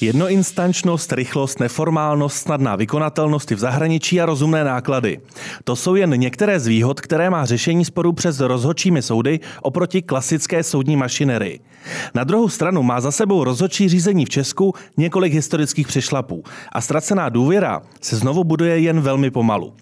Jednoinstančnost, rychlost, neformálnost, snadná vykonatelnost i v zahraničí a rozumné náklady. To jsou jen některé z výhod, které má řešení sporů přes rozhodčími soudy oproti klasické soudní mašinerii. Na druhou stranu má za sebou rozhodčí řízení v Česku několik historických přešlapů a ztracená důvěra se znovu buduje jen velmi pomalu.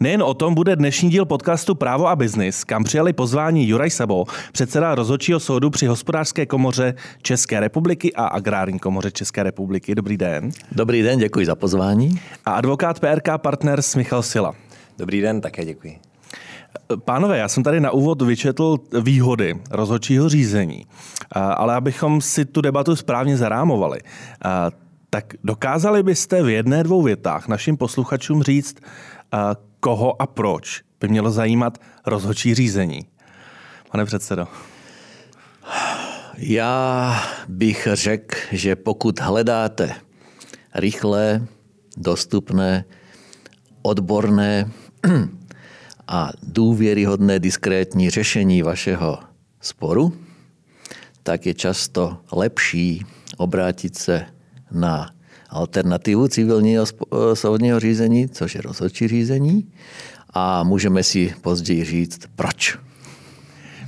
Nejen o tom bude dnešní díl podcastu Právo a biznis, kam přijali pozvání Juraj Sabo, předseda rozhodčího soudu při hospodářské komoře České republiky a agrární komoře České republiky. Dobrý den. Dobrý den, děkuji za pozvání. A advokát PRK Partners Michal Sila. Dobrý den, také děkuji. Pánové, já jsem tady na úvod vyčetl výhody rozhodčího řízení, ale abychom si tu debatu správně zarámovali, tak dokázali byste v jedné, dvou větách našim posluchačům říct, koho a proč by mělo zajímat rozhodčí řízení? Pane předsedo. Já bych řekl, že pokud hledáte rychlé, dostupné, odborné a důvěryhodné diskrétní řešení vašeho sporu, tak je často lepší obrátit se na alternativu civilního eh, soudního řízení, což je rozhodčí řízení. A můžeme si později říct, proč.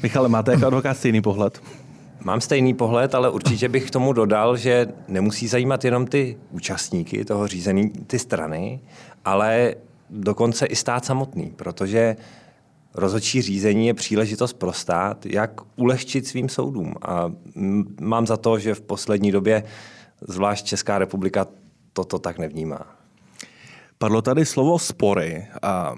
Michale, máte jako advokát stejný pohled? Mám stejný pohled, ale určitě bych k tomu dodal, že nemusí zajímat jenom ty účastníky toho řízení, ty strany, ale dokonce i stát samotný, protože rozhodčí řízení je příležitost pro stát, jak ulehčit svým soudům. A mám za to, že v poslední době zvlášť Česká republika toto tak nevnímá. Padlo tady slovo spory. A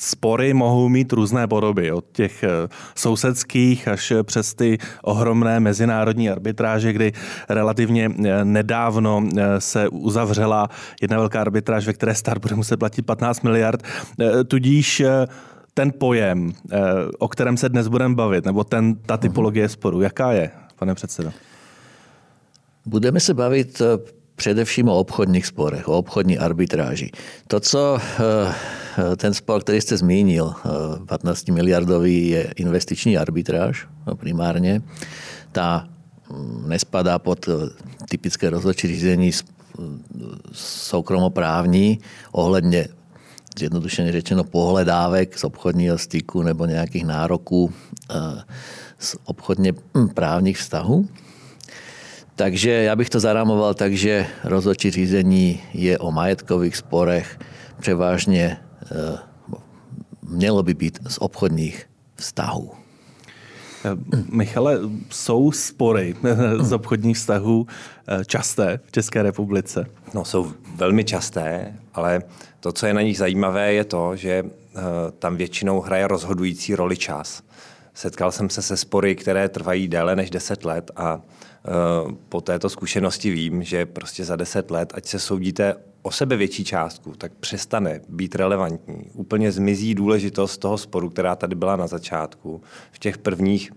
spory mohou mít různé podoby, od těch eh, sousedských až přes ty ohromné mezinárodní arbitráže, kdy relativně eh, nedávno eh, se uzavřela jedna velká arbitráž, ve které stát bude muset platit 15 miliard. Tudíž ten pojem, o kterém se dnes budeme bavit, nebo ten, ta typologie sporu, jaká je, pane předsedo? Budeme se bavit eh, především o obchodních sporech, o obchodní arbitráži. To, co eh, ten spor, který jste zmínil, 15 eh, miliardový je investiční arbitráž no, primárně. Ta mm, nespadá pod typické rozhodčí řízení soukromoprávní ohledně zjednodušeně řečeno pohledávek z obchodního styku nebo nějakých nároků z obchodně hm, právních vztahů. Takže já bych to zarámoval tak, že rozhodčí řízení je o majetkových sporech, převážně eh, mělo by být z obchodních vztahů. Eh, Michale, jsou spory z obchodních vztahů eh, časté v České republice? No, jsou velmi časté, ale to, co je na nich zajímavé, je to, že tam většinou hraje rozhodující roli čas. Setkal jsem se se spory, které trvají déle než 10 let a po této zkušenosti vím, že prostě za deset let, ať se soudíte o sebe větší částku, tak přestane být relevantní. Úplně zmizí důležitost toho sporu, která tady byla na začátku. V těch prvních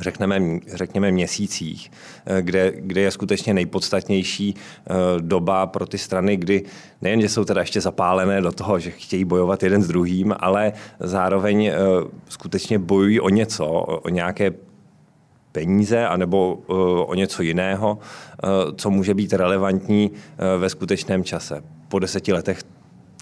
řekneme, řekněme měsících, eh, kde, kde je skutečně nejpodstatnější eh, doba pro ty strany, kdy nejen, že jsou teda ještě zapálené do toho, že chtějí bojovat jeden s druhým, ale zároveň skutečně bojují o něco, o nějaké peníze anebo uh, o něco jiného, uh, co může být relevantní uh, ve skutečném čase. Po deseti letech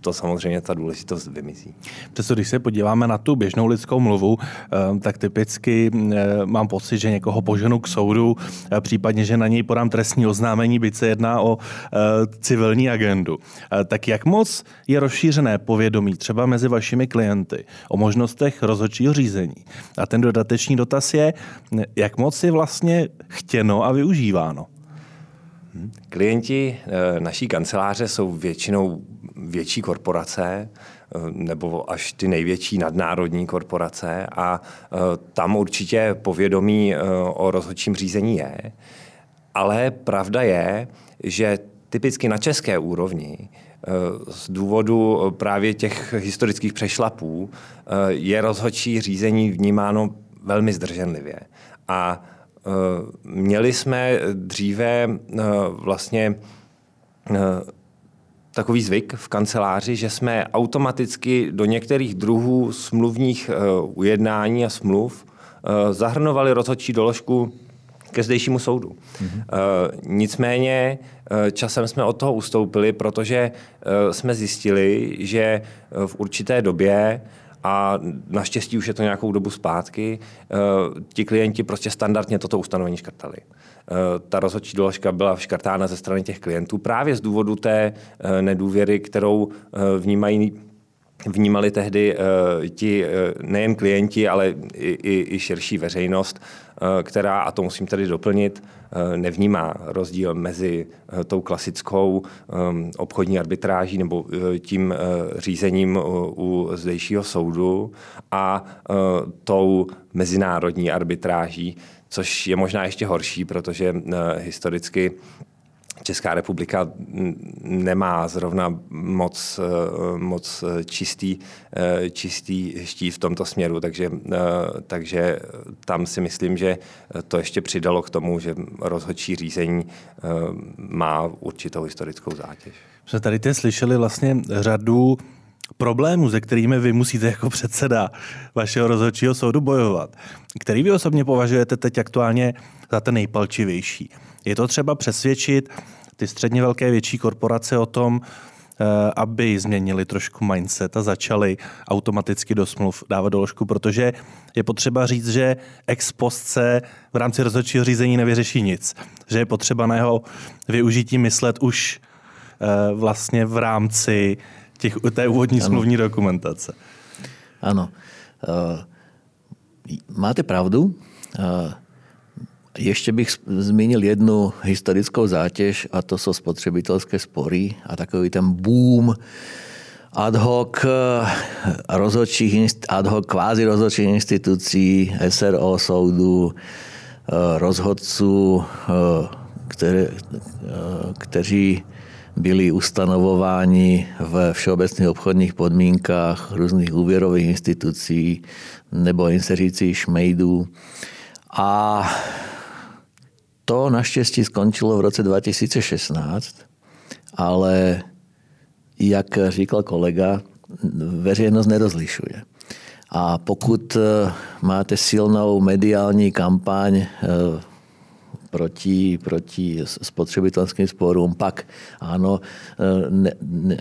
to samozřejmě ta důležitost vymizí. Přesto, když se podíváme na tu běžnou lidskou mluvu, eh, tak typicky eh, mám pocit, že někoho poženu k soudu, eh, případně, že na něj podám trestní oznámení, byť se jedná o civilní agendu. Tak jak moc je rozšířené povědomí třeba mezi vašimi klienty o možnostech rozhodčího řízení? A ten dodatečný dotaz je, jak moc je vlastně chtěno a využíváno? Klienti naší kanceláře jsou většinou větší korporace eh, nebo až ty největší nadnárodní korporace a eh, tam určitě povědomí eh, o rozhodčím řízení je. Ale pravda je, že typicky na české úrovni z důvodu právě těch historických přešlapů je rozhodčí řízení vnímáno velmi zdrženlivě. A měli jsme dříve vlastně takový zvyk v kanceláři, že jsme automaticky do některých druhů smluvních ujednání a smluv zahrnovali rozhodčí doložku ke zdejšímu soudu. Mm-hmm. Nicméně časem jsme od toho ustoupili, protože jsme zjistili, že v určité době a naštěstí už je to nějakou dobu zpátky, ti klienti prostě standardně toto ustanovení škrtali. Ta rozhodčí doložka byla škrtána ze strany těch klientů právě z důvodu té nedůvěry, kterou vnímají vnímali tehdy uh, ti uh, nejen klienti, ale i, i, i širší veřejnost, uh, která, a to musím tady doplnit, uh, nevnímá rozdíl mezi uh, tou klasickou um, obchodní arbitráží nebo uh, tím uh, řízením u, u zdejšího soudu a uh, tou mezinárodní arbitráží, což je možná ještě horší, protože uh, historicky Česká republika nemá zrovna moc, eh, moc čistý, eh, čistý štít v tomto směru, takže, eh, takže tam si myslím, že to ještě přidalo k tomu, že rozhodčí řízení má určitou historickou zátěž. Jsme tady teď slyšeli vlastně řadu problémů, se kterými vy musíte jako předseda vašeho rozhodčího soudu bojovat. Který vy osobně považujete teď aktuálně za ten nejpalčivější? Je to třeba přesvědčit ty středně velké větší korporace o tom, eh, aby změnili trošku mindset a začali automaticky do smluv dávat doložku, protože je potřeba říct, že ex post se v rámci rozhodčího řízení nevyřeší nic. Že je potřeba na jeho využití myslet už eh, vlastně v rámci těch, té úvodní ano. smluvní dokumentace. Ano. Uh, máte pravdu. Ještě bych zmínil jednu historickou zátěž a to jsou spotřebitelské spory a takový ten boom ad hoc eh, rozhodčích, ad hoc kvázi rozhodčích institucí, SRO soudu, eh, rozhodců, eh, které, kteří byli ustanovováni v všeobecných obchodních podmínkách různých úvěrových institucí nebo inseřící šmejdů. A to naštěstí skončilo v roce 2016, ale jak říkal kolega, veřejnost nerozlišuje. A pokud eh, máte silnou mediální kampaň eh, proti, proti spotřebitelským sporům, pak ano, eh, ne,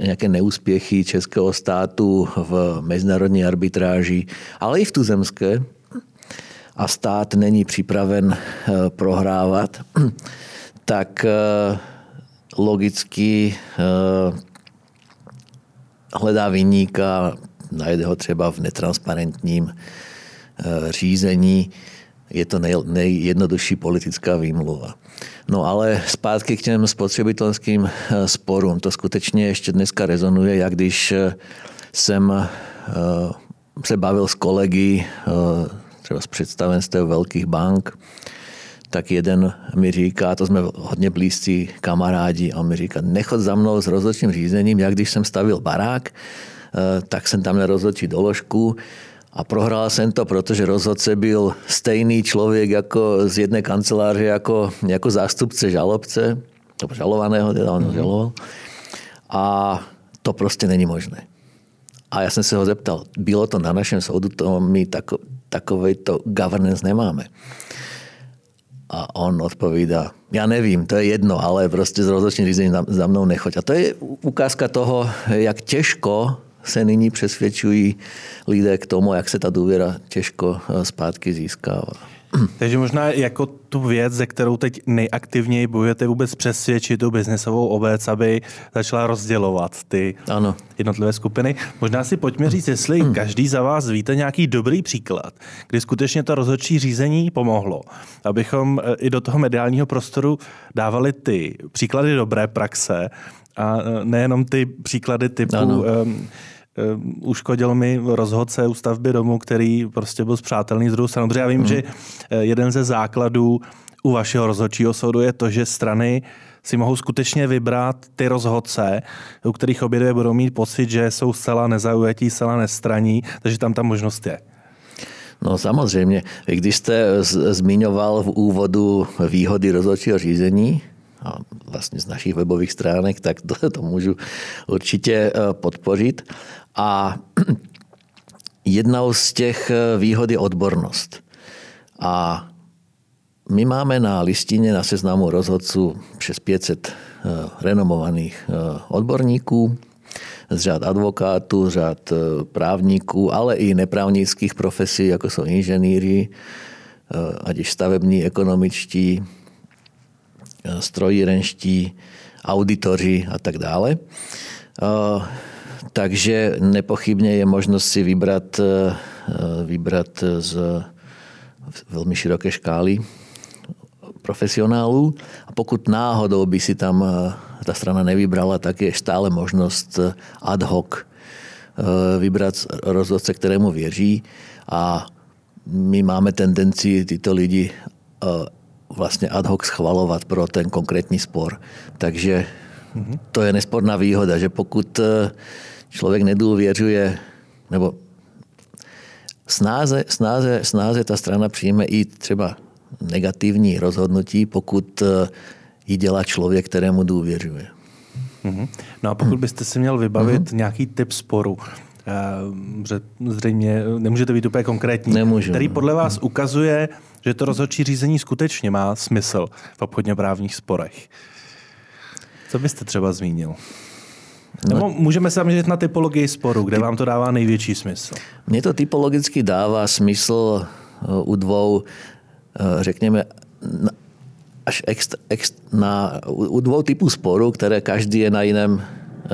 nějaké neúspěchy českého státu v mezinárodní arbitráži, ale i v tuzemské, a stát není připraven eh, prohrávat, tak eh, logicky eh, hledá vyníka, najde ho třeba v netransparentním řízení. Je to nej, nejjednodušší politická výmluva. No ale zpátky k těm spotřebitelským sporům. To skutečně ještě dneska rezonuje, jak když jsem se bavil s kolegy třeba z představenstv velkých bank, tak jeden mi říká, to jsme hodně blízcí kamarádi, a on mi říká, nechod za mnou s rozhodčím řízením, jak když jsem stavil barák, eh, tak jsem tam nerozhodčí doložku a prohrál jsem to, protože rozhodce byl stejný člověk jako z jedné kanceláře jako, jako zástupce žalobce, nebo žalovaného, teda on mm-hmm. žaloval. A to prostě není možné. A já jsem se ho zeptal, bylo to na našem soudu, to my tako, takovýto governance nemáme. A on odpovídá, já nevím, to je jedno, ale prostě z rozhodčím řízení za mnou nechoď. A to je ukázka toho, jak těžko se nyní přesvědčují lidé k tomu, jak se ta důvěra těžko eh, zpátky získává. Takže možná jako tu věc, ze kterou teď nejaktivněji bojujete vůbec přesvědčit tu biznesovou obec, aby začala rozdělovat ty ano. jednotlivé skupiny. Možná si pojďme říct, jestli hmm. každý za vás víte nějaký dobrý příklad, kdy skutečně to rozhodčí řízení pomohlo, abychom eh, i do toho mediálního prostoru dávali ty příklady dobré praxe a eh, nejenom ty příklady typu ano. Um, uškodil mi rozhodce u stavby domu, který prostě byl zpřátelný z druhou stranu. Protože já vím, mm. že eh, jeden ze základů u vašeho rozhodčího soudu je to, že strany si mohou skutečně vybrat ty rozhodce, u kterých obě dvě budou mít pocit, že jsou zcela nezaujatí, zcela nestraní, takže tam ta možnost je. No samozřejmě. Když jste zmiňoval v úvodu výhody rozhodčího řízení, a vlastně z našich webových stránek, tak to, to můžu určitě eh, podpořit. A jedna z těch eh, výhod je odbornost. A my máme na listine na seznamu rozhodcu přes 500 renomovaných odborníků z řad advokátů, z řad právníků, ale i neprávnických profesí, jako jsou inženýri, ať už stavební, ekonomičtí, strojírenští, auditoři a tak dále. Takže nepochybně je možnost si vybrat, vybrat z velmi široké škály profesionálů. A pokud náhodou by si tam ta strana nevybrala, tak je stále možnost ad hoc vybrat rozhodce, kterému věří. A my máme tendenci tyto lidi vlastně ad hoc schvalovat pro ten konkrétní spor. Takže to je nesporná výhoda, že pokud eh, člověk nedůvěřuje, nebo snáze, snáze, snáze ta strana přijme i třeba negativní rozhodnutí, pokud eh, ji dělá člověk, kterému důvěřuje. Mhm. No a pokud byste si měl vybavit uh-huh. nějaký typ sporu, eh, zřejmě nemůžete být úplně konkrétní, Nemůžu. který podle vás ukazuje, že to rozhodčí řízení skutečně má smysl v obchodně právních sporech. Co byste třeba zmínil? Nebo můžeme se zaměřit na typologii sporu, kde vám to dává největší smysl? Mně to typologicky dává smysl eh, u dvou, eh, řekněme, až ext, ext, na, u dvou typů sporů, které každý je na jiném eh,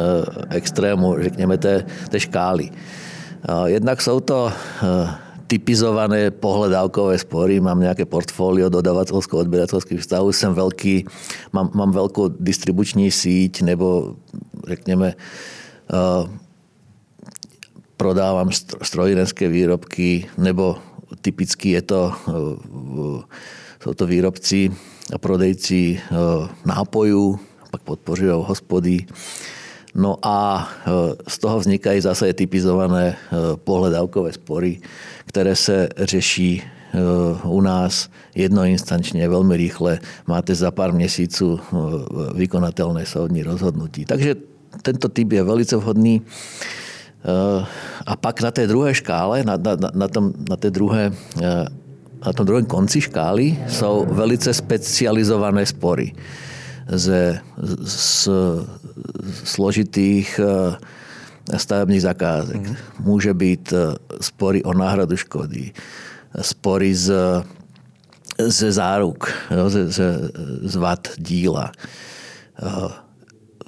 extrému, řekněme, té, té škály. Jednak jsou to typizované pohledávkové spory, mám nějaké portfolio dodavatelsko-odběratelských vztahů, jsem velký, mám, mám velkou distribuční síť nebo řekněme uh, prodávám strojírenské výrobky nebo typicky je to, uh, jsou to výrobci a prodejci uh, nápojů, pak podporují hospody. No a z toho vznikají zase typizované pohledávkové spory, které se řeší eh, u nás jednoinstančně, velmi rychle. Máte za pár měsíců eh, vykonatelné soudní rozhodnutí. Takže tento typ je velice vhodný. Eh, a pak na té druhé škále, na, na, na, tom, na té druhé na tom druhém konci škály jsou velice specializované spory ze z, složitých stavebních zakázek. Mm. Může být eh, spory o náhradu škody, spory z, ze záruk, ze, ze, z vad díla, eh,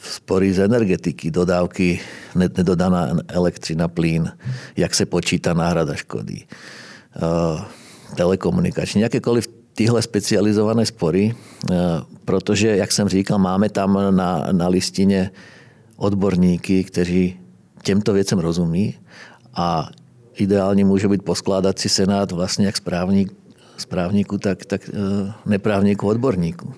spory z energetiky, dodávky, nedodaná elektřina, plyn, jak se počítá náhrada škody, eh, telekomunikační, jakékoliv tyhle specializované spory, protože, jak jsem říkal, máme tam na, na listině odborníky, kteří těmto věcem rozumí a ideálně může být poskládací senát vlastně jak správník, správníků, tak, tak eh, neprávníků, odborníků.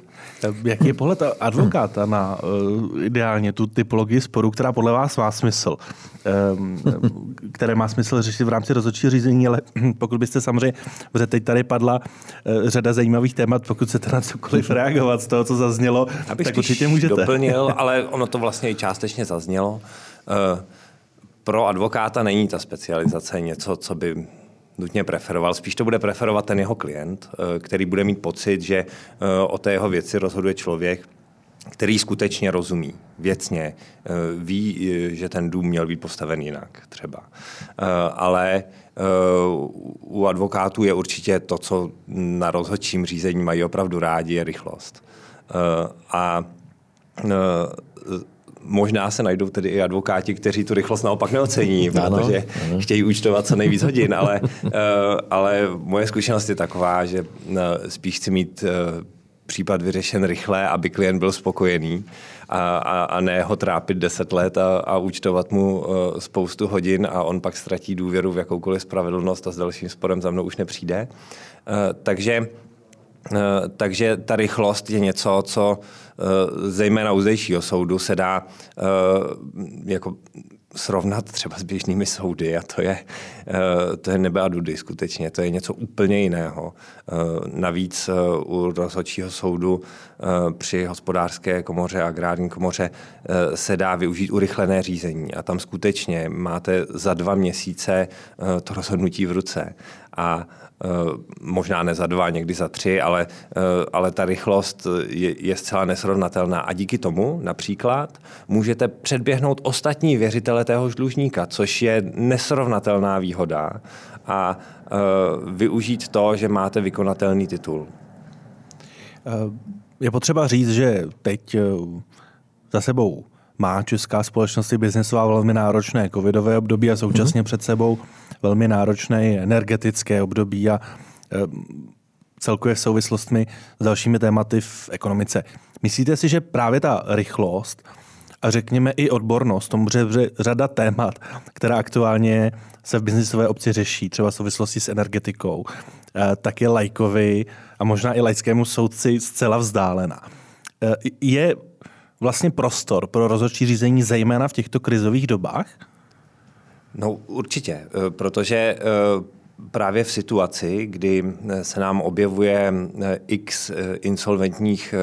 Jaký je pohled advokáta na uh, ideálně tu typologii sporu, která podle vás má smysl? Um, které má smysl řešit v rámci rozhodčího řízení, ale pokud byste samozřejmě, protože teď tady padla uh, řada zajímavých témat, pokud chcete na cokoliv reagovat z toho, co zaznělo, Abych tak určitě můžete. doplnil, ale ono to vlastně i částečně zaznělo. Uh, pro advokáta není ta specializace něco, co by nutně preferoval. Spíš to bude preferovat ten jeho klient, eh, který bude mít pocit, že eh, o té jeho věci rozhoduje člověk, který skutečně rozumí věcně, eh, ví, že ten dům měl být postaven jinak třeba. Ale u advokátů je určitě to, co na rozhodčím řízení mají opravdu rádi, je rychlost. A možná se najdou tedy i advokáti, kteří tu rychlost naopak neocení, protože ano. chtějí účtovat co nejvíc hodin, ale, uh, ale moje zkušenost je taková, že uh, spíš chci mít uh, případ vyřešen rychle, aby klient byl spokojený a, a, a ne ho trápit deset let a, a účtovat mu spoustu hodin a on pak ztratí důvěru v jakoukoliv spravedlnost a s dalším sporem za mnou už nepřijde. Takže Eh, takže ta rychlost je něco, co eh, zejména u zdejšího soudu se dá eh, jako srovnat třeba s běžnými soudy a to je, eh, to je nebe a dudy skutečně, to je něco úplně jiného. Eh, navíc eh, u rozhodčího soudu při hospodářské komoře a agrární komoře se dá využít urychlené řízení a tam skutečně máte za dva měsíce to rozhodnutí v ruce. A Eh, možná ne za dva, někdy za tři, ale, eh, ale ta rychlost je, je zcela nesrovnatelná. A díky tomu například můžete předběhnout ostatní věřitele téhož dlužníka, což je nesrovnatelná výhoda a eh, využít to, že máte vykonatelný titul. Je potřeba říct, že teď za sebou má česká společnost i biznesová velmi náročné covidové období a současně mm-hmm. před sebou velmi náročné energetické období a e, celkově v souvislostmi s dalšími tématy v ekonomice. Myslíte si, že právě ta rychlost a řekněme i odbornost, tomu řada témat, která aktuálně se v biznisové obci řeší, třeba v souvislosti s energetikou, e, tak je lajkovi a možná i lajskému soudci zcela vzdálena. E, je vlastně prostor pro rozhodčí řízení zejména v těchto krizových dobách? No určitě, eh, protože eh, právě v situaci, kdy eh, se nám objevuje x insolventních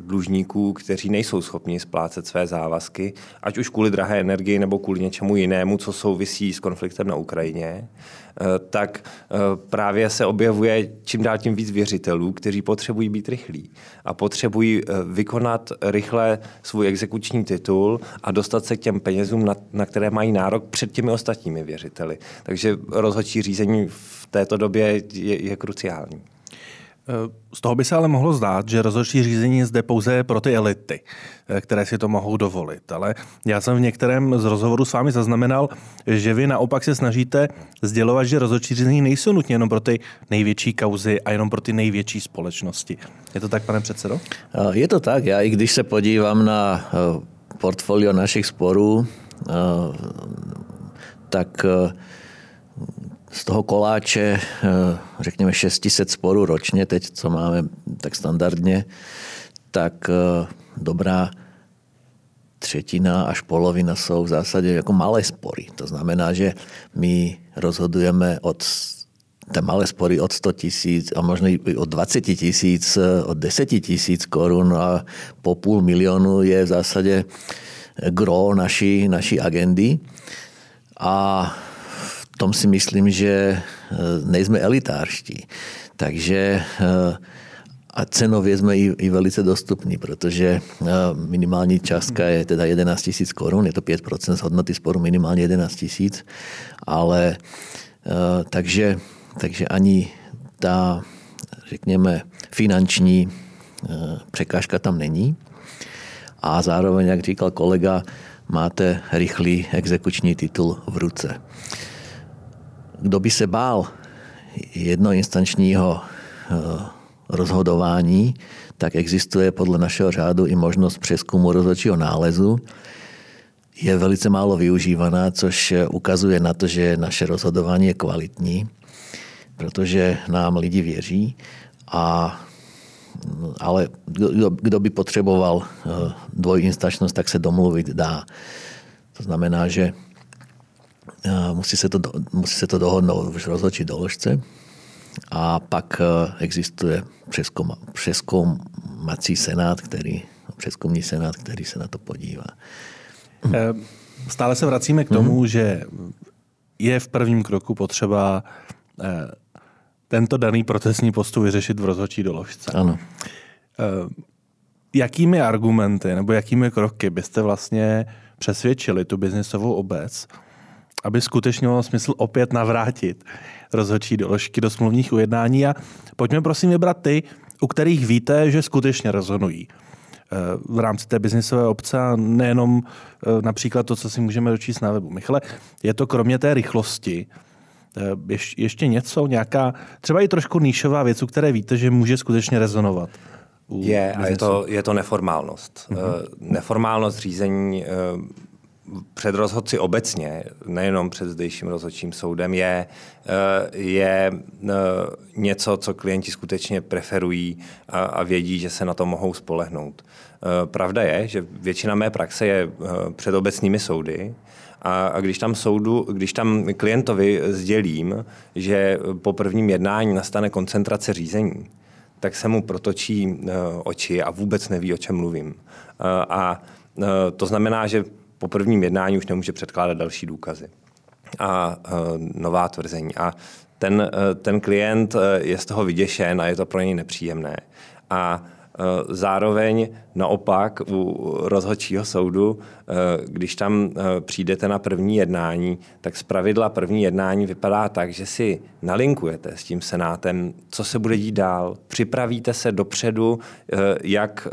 dlužníků, kteří nejsou schopni splácet své závazky, ať už kvůli drahé energii nebo kvůli něčemu jinému, co souvisí s konfliktem na Ukrajině, tak eh, právě se objevuje čím dál tím víc věřitelů, kteří potřebují být rychlí a potřebují eh, vykonat rychle svůj exekuční titul a dostat se k těm penězům, na, na které mají nárok před těmi ostatními věřiteli. Takže rozhodčí řízení v této době je, je kruciální. Z toho by se ale mohlo zdát, že rozhodčí řízení je zde pouze pro ty elity, eh, které si to mohou dovolit. Ale já jsem v některém z rozhovorů s vámi zaznamenal, že vy naopak se snažíte sdělovat, že rozhodčí řízení nejsou nutně jenom pro ty největší kauzy a jenom pro ty největší společnosti. Je to tak, pane předsedo? Eh, je to tak. Já i když se podívám na eh, portfolio našich sporů, tak z toho koláče, eh, řekněme 600 sporů ročně, teď co máme tak standardně, tak eh, dobrá třetina až polovina jsou v zásadě jako malé spory. To znamená, že my rozhodujeme od té malé spory od 100 tisíc a možno i od 20 tisíc, eh, od 10 tisíc korun a po půl milionu je v zásadě gro naší, naší agendy. A tom si myslím, že eh, nejsme elitárští. Takže eh, a cenově jsme i, i velice dostupní, protože eh, minimální částka je teda 11 tisíc korun, je to 5% z hodnoty sporu minimálně 11 tisíc, ale takže, takže ani ta, řekněme, finanční překážka tam není. A zároveň, jak říkal kolega, máte rychlý exekuční titul v ruce. Kdo by se bál jednoinstančního eh, rozhodování, tak existuje podle našeho řádu i možnost přeskumu rozhodčího nálezu. Je velice málo využívaná, což ukazuje na to, že naše rozhodování je kvalitní, protože nám lidi věří. A, ale kdo, kdo by potřeboval eh, dvojinstančnost, tak se domluvit dá. To znamená, že musí se to, musí se to dohodnout v rozhodčí doložce a pak e, existuje přeskum, přeskoumací senát, který, přeskumní senát, který se na to podívá. E, stále se vracíme k tomu, hmm. že je v prvním kroku potřeba tento daný procesní postup vyřešit v rozhodčí doložce. Ano. Jakými argumenty nebo jakými kroky byste vlastně přesvědčili tu biznisovou obec, aby skutečně mělo smysl opět navrátit rozhodčí doložky do smluvních ujednání a pojďme prosím vybrat ty, u kterých víte, že skutečně rozhodují eh, v rámci té biznisové obce a nejenom eh, například to, co si můžeme dočíst na webu. Michale, je to kromě té rychlosti eh, ještě něco, nějaká třeba i trošku níšová věc, u které víte, že může skutečně rezonovat? Je, a je to, je to neformálnost. Uh-huh. Neformálnost řízení před rozhodci obecně, nejenom před zdejším rozhodčím soudem, je, eh, je eh, něco, co klienti skutečně preferují a vědí, že se na to mohou spolehnout. Eh, pravda je, že většina mé praxe je před obecnými soudy A, a když tam soudu, když tam klientovi sdělím, že po prvním jednání nastane koncentrace řízení, tak se mu protočí oči a vůbec neví, o čem mluvím. A uh, to znamená, že po prvním jednání už nemůže předkládat další důkazy a uh, nová tvrzení. A ten, uh, ten klient uh, je z toho vyděšen a je to pro něj nepříjemné. A zároveň naopak u rozhodčího soudu, eh, když tam eh, přijdete na první jednání, tak z pravidla první jednání vypadá tak, že si nalinkujete s tím senátem, co se bude dít dál. Připravíte se dopředu, jak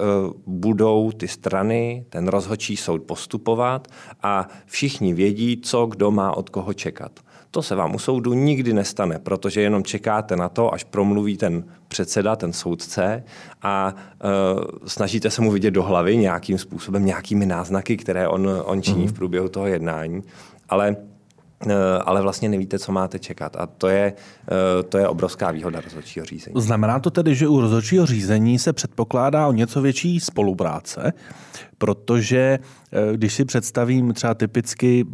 budou ty strany, ten rozhodčí soud postupovat a všichni vědí, co kdo má od koho čekat. To se vám u soudu nikdy nestane, protože jenom čekáte na to, až promluví ten předseda, ten soudce a uh, snažíte se mu vidět do hlavy nějakým způsobem, nějakými náznaky, které on, on činí mm-hmm. v průběhu toho jednání. Ale e, ale vlastně nevíte, co máte čekat. A to je, e, to je obrovská výhoda rozhodčího řízení. Znamená to tedy, že u rozhodčího řízení se předpokládá o něco větší spolupráce, protože když si představím třeba typicky,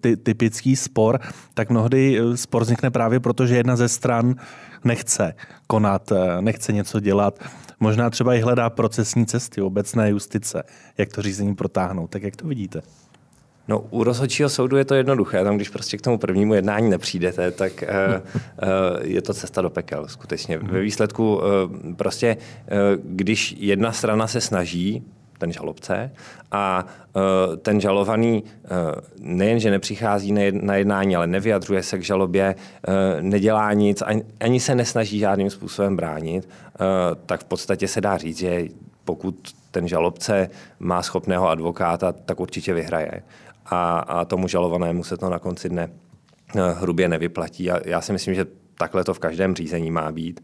ty, typický spor, tak mnohdy spor vznikne právě proto, že jedna ze stran nechce konat, eh, nechce něco dělat. Možná třeba i hledá procesní cesty obecné justice, jak to řízení protáhnout. Tak jak to vidíte? No, u rozhodčího soudu je to jednoduché. Tam, když prostě k tomu prvnímu jednání nepřijdete, tak je to cesta do pekel, skutečně. Ve výsledku uh, prostě, když jedna strana se snaží ten žalobce. A uh, ten žalovaný uh, nejenže nepřichází na jednání, ale nevyjadřuje se k žalobě, uh, nedělá nic, ani, se nesnaží žádným způsobem bránit, tak v podstatě se dá říct, že pokud ten žalobce má schopného advokáta, tak určitě vyhraje. A, tomu žalovanému se to na konci dne hrubě nevyplatí. A já si myslím, že takhle to v každém řízení má být.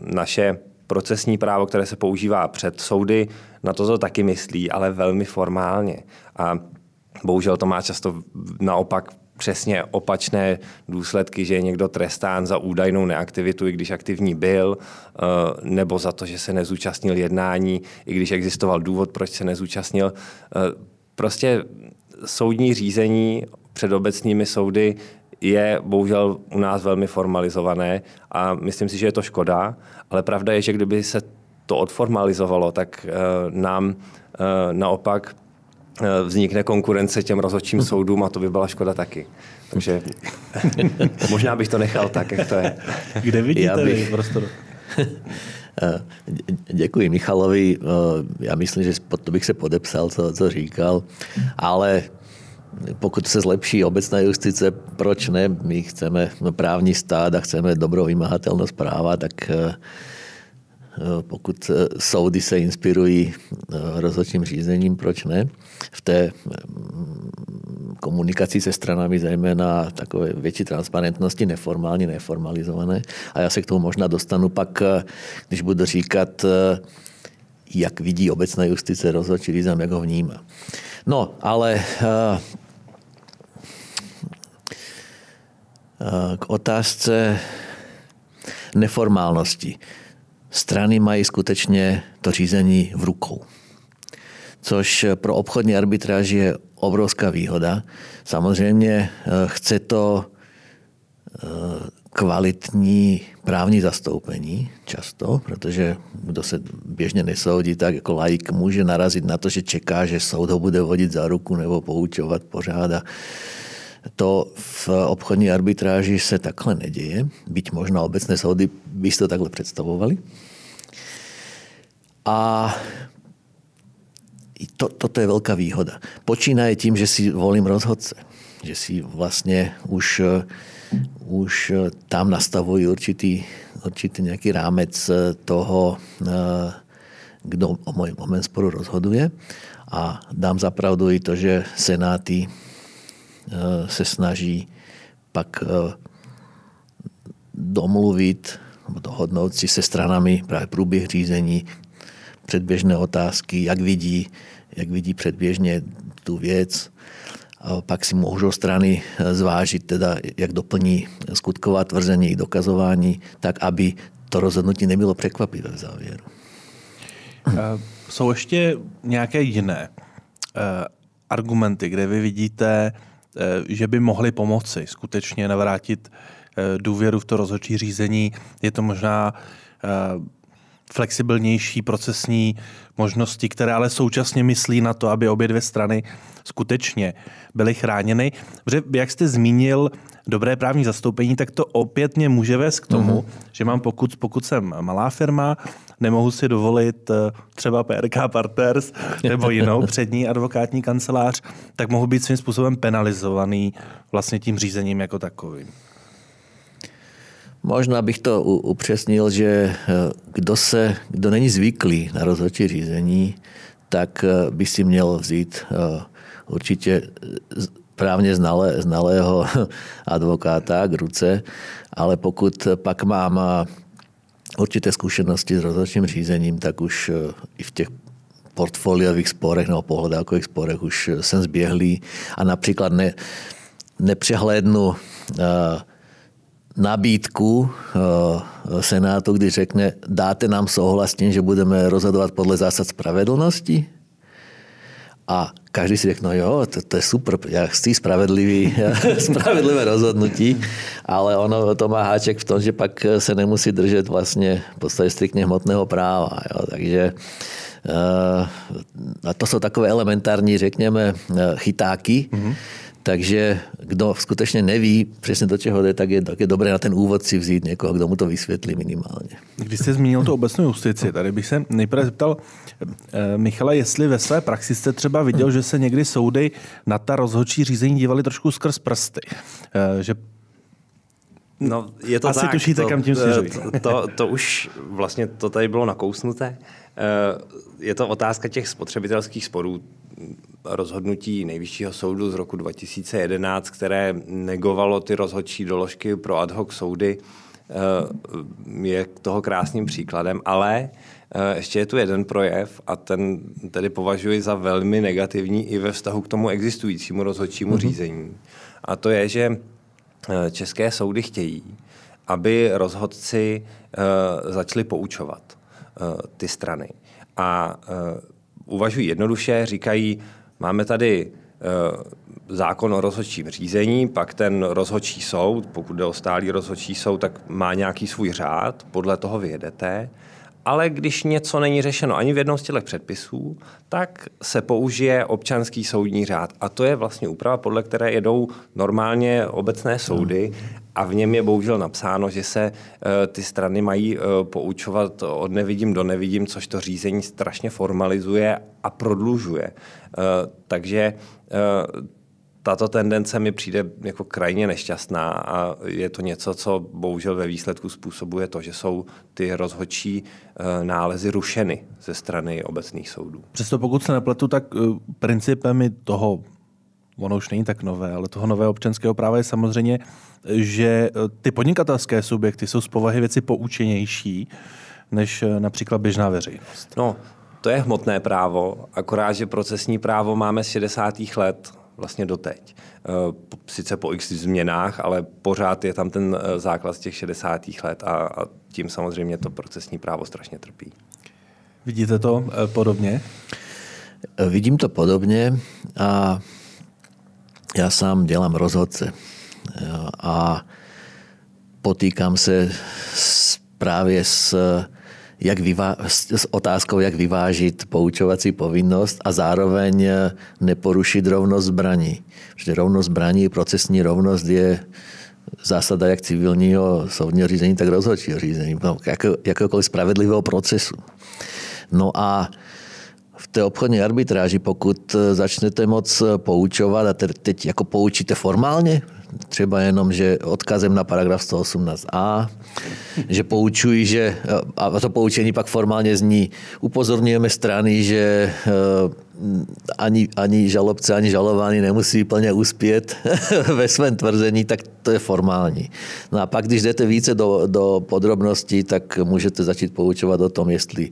Naše procesní právo, které se používá před soudy, na to to taky myslí, ale velmi formálně. A bohužel to má často naopak přesně opačné důsledky, že je někdo trestán za údajnou neaktivitu, i když aktivní byl, eh, nebo za to, že se nezúčastnil jednání, i když existoval důvod, proč se nezúčastnil. Eh, prostě soudní řízení před obecními soudy je bohužel u nás velmi formalizované a myslím si, že je to škoda, ale pravda je, že kdyby se to odformalizovalo, tak uh, nám uh, naopak uh, vznikne konkurence těm rozhodčím soudům a to by byla škoda taky. Takže možná bych to nechal tak, jak to je. Kde vidíte Já bych... prostor? Děkuji Michalovi. Já myslím, že pod to bych se podepsal, co, co říkal, ale pokud se zlepší obecná justice, proč ne? My chceme právní stát a chceme dobrou vymahatelnost práva, tak eh, pokud eh, soudy se inspirují eh, rozhodčím řízením, proč ne? V té mm, komunikaci se stranami zejména takové větší transparentnosti, neformální, neformalizované. A já se k tomu možná dostanu pak, když budu říkat, jak vidí obecná justice rozhodčí řízem, jak ho vnímá. No, ale k otázce neformálnosti. Strany mají skutečně to řízení v rukou. Což pro obchodní arbitráž je obrovská výhoda. Samozřejmě eh, chce to eh, kvalitní právní zastoupení často, protože kdo se běžně nesoudí, tak jako laik může narazit na to, že čeká, že soud ho bude vodit za ruku nebo poučovat pořád a to v obchodní arbitráži se takhle neděje, byť možná obecné soudy by si to takhle představovali. A to, toto je velká výhoda. Počínaje tím, že si volím rozhodce. Že si vlastně už, už tam nastavují určitý, určitý nějaký rámec toho, kdo o o sporu rozhoduje. A dám zapravdu i to, že senáty se snaží pak eh, domluvit nebo dohodnout si se stranami právě průběh řízení, předběžné otázky, jak vidí, jak vidí předběžně tu věc. A pak si můžou strany eh, zvážit, teda, jak doplní skutková tvrzení i dokazování, tak aby to rozhodnutí nebylo překvapivé v závěru. Jsou ještě nějaké jiné argumenty, kde vy vidíte že by mohli pomoci skutečně navrátit důvěru v to rozhodčí řízení. Je to možná flexibilnější procesní možnosti, které ale současně myslí na to, aby obě dvě strany skutečně byly chráněny. Protože jak jste zmínil dobré právní zastoupení, tak to opět mě může vést k tomu, mm-hmm. že mám pokud, pokud jsem malá firma, nemohu si dovolit eh, třeba PRK Partners nebo jinou přední advokátní kancelář, tak mohu být svým způsobem penalizovaný vlastně tím řízením jako takovým. Možná bych to upřesnil, že eh, kdo, se, kdo není zvyklý na rozhodčí řízení, tak eh, by si měl vzít eh, určitě právně znalé, znalého advokáta k ruce, ale pokud pak mám určité zkušenosti s rozhodčím řízením, tak už i v těch portfoliových sporech nebo pohledávkových sporech už jsem zběhlý a například ne, nepřehlédnu nabídku eh, Senátu, kdy řekne, dáte nám souhlas tím, že budeme rozhodovat podle zásad spravedlnosti? A každý si řekne, no jo, to, to je super, já chci spravedlivý, spravedlivé rozhodnutí, ale ono to má háček v tom, že pak se nemusí držet vlastně v podstatě striktně hmotného práva. Jo. Takže uh, a to jsou takové elementární, řekněme, eh, chytáky, mm-hmm takže kdo skutečně neví přesně do čeho jde, tak je, tak je dobré na ten úvod si vzít někoho, kdo mu to vysvětlí minimálně. Když jste zmínil tu obecnou justici, tady bych se nejprve zeptal eh, Michala, jestli ve své praxi jste třeba viděl, že se někdy soudy na ta rozhodčí řízení dívali trošku skrz prsty. Eh, že No, je to Asi tak, tušíte, to, kam tím směřují. To, to, to už vlastně to tady bylo nakousnuté. Eh, je to otázka těch spotřebitelských sporů rozhodnutí nejvyššího soudu z roku 2011, které negovalo ty rozhodčí doložky pro ad hoc soudy, eh, je toho krásným příkladem, ale eh, ještě je tu jeden projev a ten tedy považuji za velmi negativní i ve vztahu k tomu existujícímu rozhodčímu mm-hmm. řízení. A to je, že eh, české soudy chtějí, aby rozhodci začali poučovat ty strany. A uvažují jednoduše, říkají, Máme tady eh, zákon o rozhodčím řízení, pak ten rozhodčí soud, pokud jde o stálý rozhodčí soud, tak má nějaký svůj řád, podle toho vyjedete. Ale když něco není řešeno ani v jednom z těch předpisů, tak se použije občanský soudní řád. A to je vlastně úprava, podle které jedou normálně obecné soudy a v něm je bohužel napsáno, že se uh, ty strany mají uh, poučovat od nevidím do nevidím, což to řízení strašně formalizuje a prodlužuje. Uh, takže tato tendence mi přijde jako krajně nešťastná a je to něco, co bohužel ve výsledku způsobuje to, že jsou ty rozhodčí nálezy rušeny ze strany obecných soudů. Přesto pokud se nepletu, tak principem toho ono už není tak nové, ale toho nového občanského práva je samozřejmě, že eh, ty podnikatelské subjekty jsou z povahy věci poučenější než eh, například běžná veřejnost. No, to je hmotné právo, akorát, že procesní právo máme z 60. let vlastně doteď. Eh, sice po x změnách, ale pořád je tam ten základ z těch 60. let a, a tím samozřejmě to procesní právo strašně trpí. Vidíte to podobně? Vidím to podobně a já sám dělám rozhodce a potýkám se s, právě s, jak vyvá, s otázkou, jak vyvážit poučovací povinnost a zároveň neporušit rovnost zbraní. Protože rovnost zbraní, procesní rovnost je zásada jak civilního soudního řízení, tak rozhodčího řízení, no, jako, jakéhokoliv spravedlivého procesu. No a v té obchodní arbitráži, pokud eh, začnete moc eh, poučovat a teď jako poučíte formálně, třeba jenom, že odkazem na paragraf 118a, že poučují, že, eh, a to poučení pak formálně zní, upozorňujeme strany, že ani, ani žalobce, ani žalovaný nemusí plně uspět ve svém tvrzení, tak to je formální. No a pak, když jdete více do, do podrobností, tak můžete začít poučovat o tom, jestli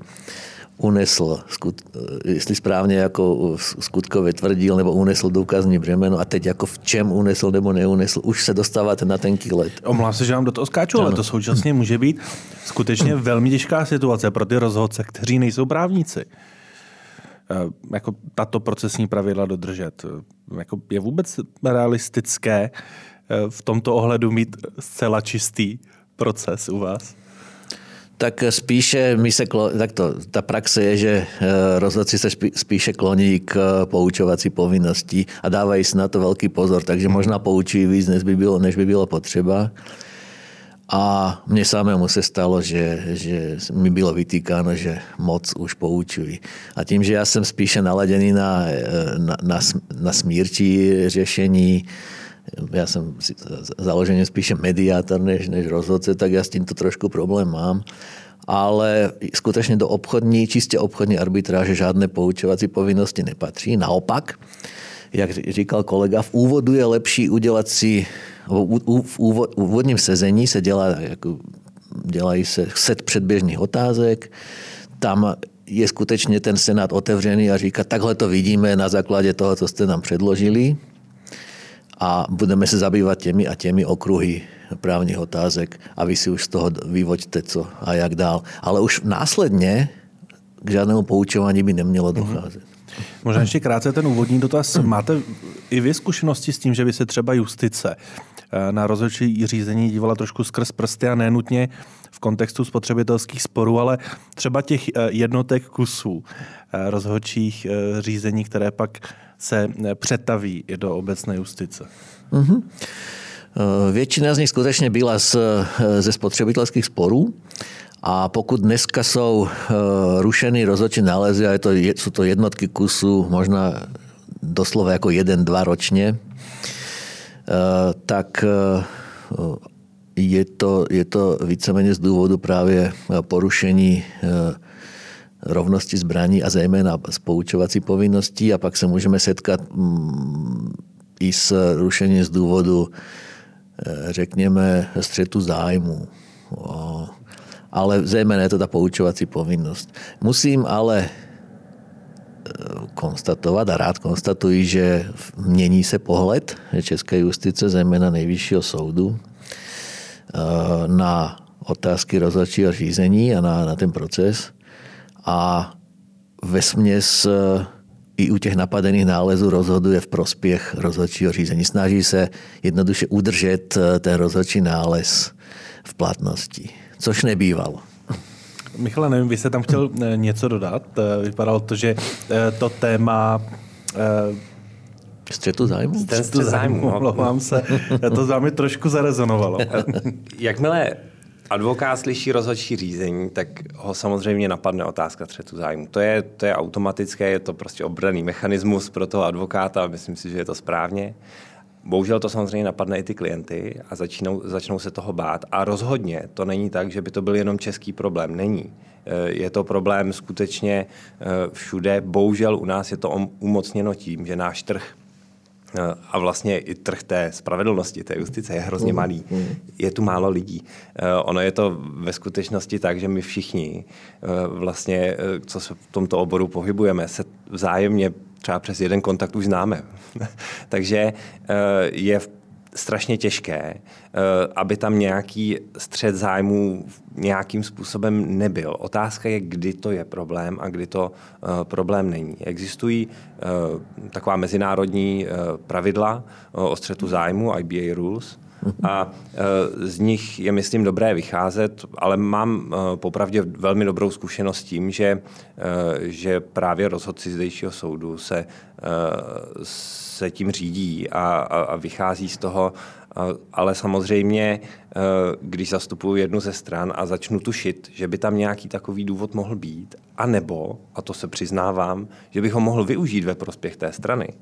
unesl, skut, jestli správně jako skutkově tvrdil, nebo unesl důkazní břemeno a teď jako v čem unesl nebo neunesl, už se dostáváte na ten let. Omlám se, že vám do toho skáču, ale to současně může být skutečně velmi těžká situace pro ty rozhodce, kteří nejsou právníci. jako tato procesní pravidla dodržet. Jako je vůbec realistické v tomto ohledu mít zcela čistý proces u vás? Tak spíše my se, tak to, ta praxe je, že eh, rozhodci se spíše kloní k eh, poučovací povinnosti a dávají si na to velký pozor, takže možná poučují víc, než by bylo, než by bylo potřeba. A mně samému se stalo, že, že mi bylo vytýkáno, že moc už poučují. A tím, že já jsem spíše naladěný na, eh, na, na, na smírčí řešení, já jsem založeně spíše mediátor než, než rozhodce, tak já s tímto trošku problém mám. Ale skutečně do obchodní, čistě obchodní arbitráže žádné poučovací povinnosti nepatří. Naopak, jak říkal kolega, v úvodu je lepší udělat si, v úvodním sezení se dělá, jako, dělají se set předběžných otázek, tam je skutečně ten senát otevřený a říká, takhle to vidíme na základě toho, co jste nám předložili a budeme se zabývat těmi a těmi okruhy právních otázek a vy si už z toho vyvoďte co a jak dál. Ale už následně k žádnému poučování by nemělo mhm. docházet. Možná ještě krátce ten úvodní dotaz. Máte i vy zkušenosti s tím, že by se třeba justice eh, na rozhodčí řízení dívala trošku skrz prsty a nenutně v kontextu spotřebitelských sporů, ale třeba těch eh, jednotek kusů eh, rozhodčích řízení, které pak se přetaví i do obecné justice. Mm-hmm. Většina z nich skutečně byla z, ze spotřebitelských sporů. A pokud dneska jsou rušeny rozhodčí nálezy, a je to, jsou to jednotky kusů, možná doslova jako jeden, dva ročně, tak je to, je to víceméně z důvodu právě porušení rovnosti zbraní a zejména spoučovací povinností a pak se můžeme setkat mm, i s rušením z důvodu, eh, řekněme, střetu zájmu. Ale zejména je to ta poučovací povinnost. Musím ale eh, konstatovat a rád konstatuji, že mění se pohled České justice, zejména nejvyššího soudu, eh, na otázky rozhodčího řízení a na, na ten proces a ve směs eh, i u těch napadených nálezů rozhoduje v prospěch rozhodčího řízení. Snaží se jednoduše udržet eh, ten rozhodčí nález v platnosti, což nebývalo. Michale, nevím, vy jste tam chtěl eh, něco dodat. Vypadalo to, že to téma Střetu zájmu? Střetu zájmu, no. omlouvám se. To s vámi trošku zarezonovalo. Jakmile advokát slyší rozhodčí řízení, tak ho samozřejmě napadne otázka střetu zájmu. To je, to je automatické, je to prostě obraný mechanismus pro toho advokáta a myslím si, že je to správně. Bohužel to samozřejmě napadne i ty klienty a začínou, začnou se toho bát. A rozhodně to není tak, že by to byl jenom český problém. Není. Eh, je to problém skutečně eh, všude. Bohužel u nás je to umocněno tím, že náš trh a vlastně i trh té spravedlnosti, té justice je hrozně mm, malý. Mm. Je tu málo lidí. Eh, ono je to ve skutečnosti tak, že my všichni eh, vlastně, co se v tomto oboru pohybujeme, se vzájemně třeba přes jeden kontakt už známe. Takže je v strašně těžké, eh, aby tam nějaký střed zájmů nějakým způsobem nebyl. Otázka je, kdy to je problém a kdy to eh, problém není. Existují eh, taková mezinárodní pravidla o střetu zájmu, IBA rules, a z nich je, myslím, dobré vycházet, ale mám popravdě velmi dobrou zkušenost s tím, že, že právě rozhodci zdejšího soudu se, se tím řídí a, a, a vychází z toho, ale samozřejmě, e, když zastupuju jednu ze stran a začnu tušit, že by tam nějaký takový důvod mohl být, a nebo, a to se přiznávám, že bych ho mohl využít ve prospěch té strany e,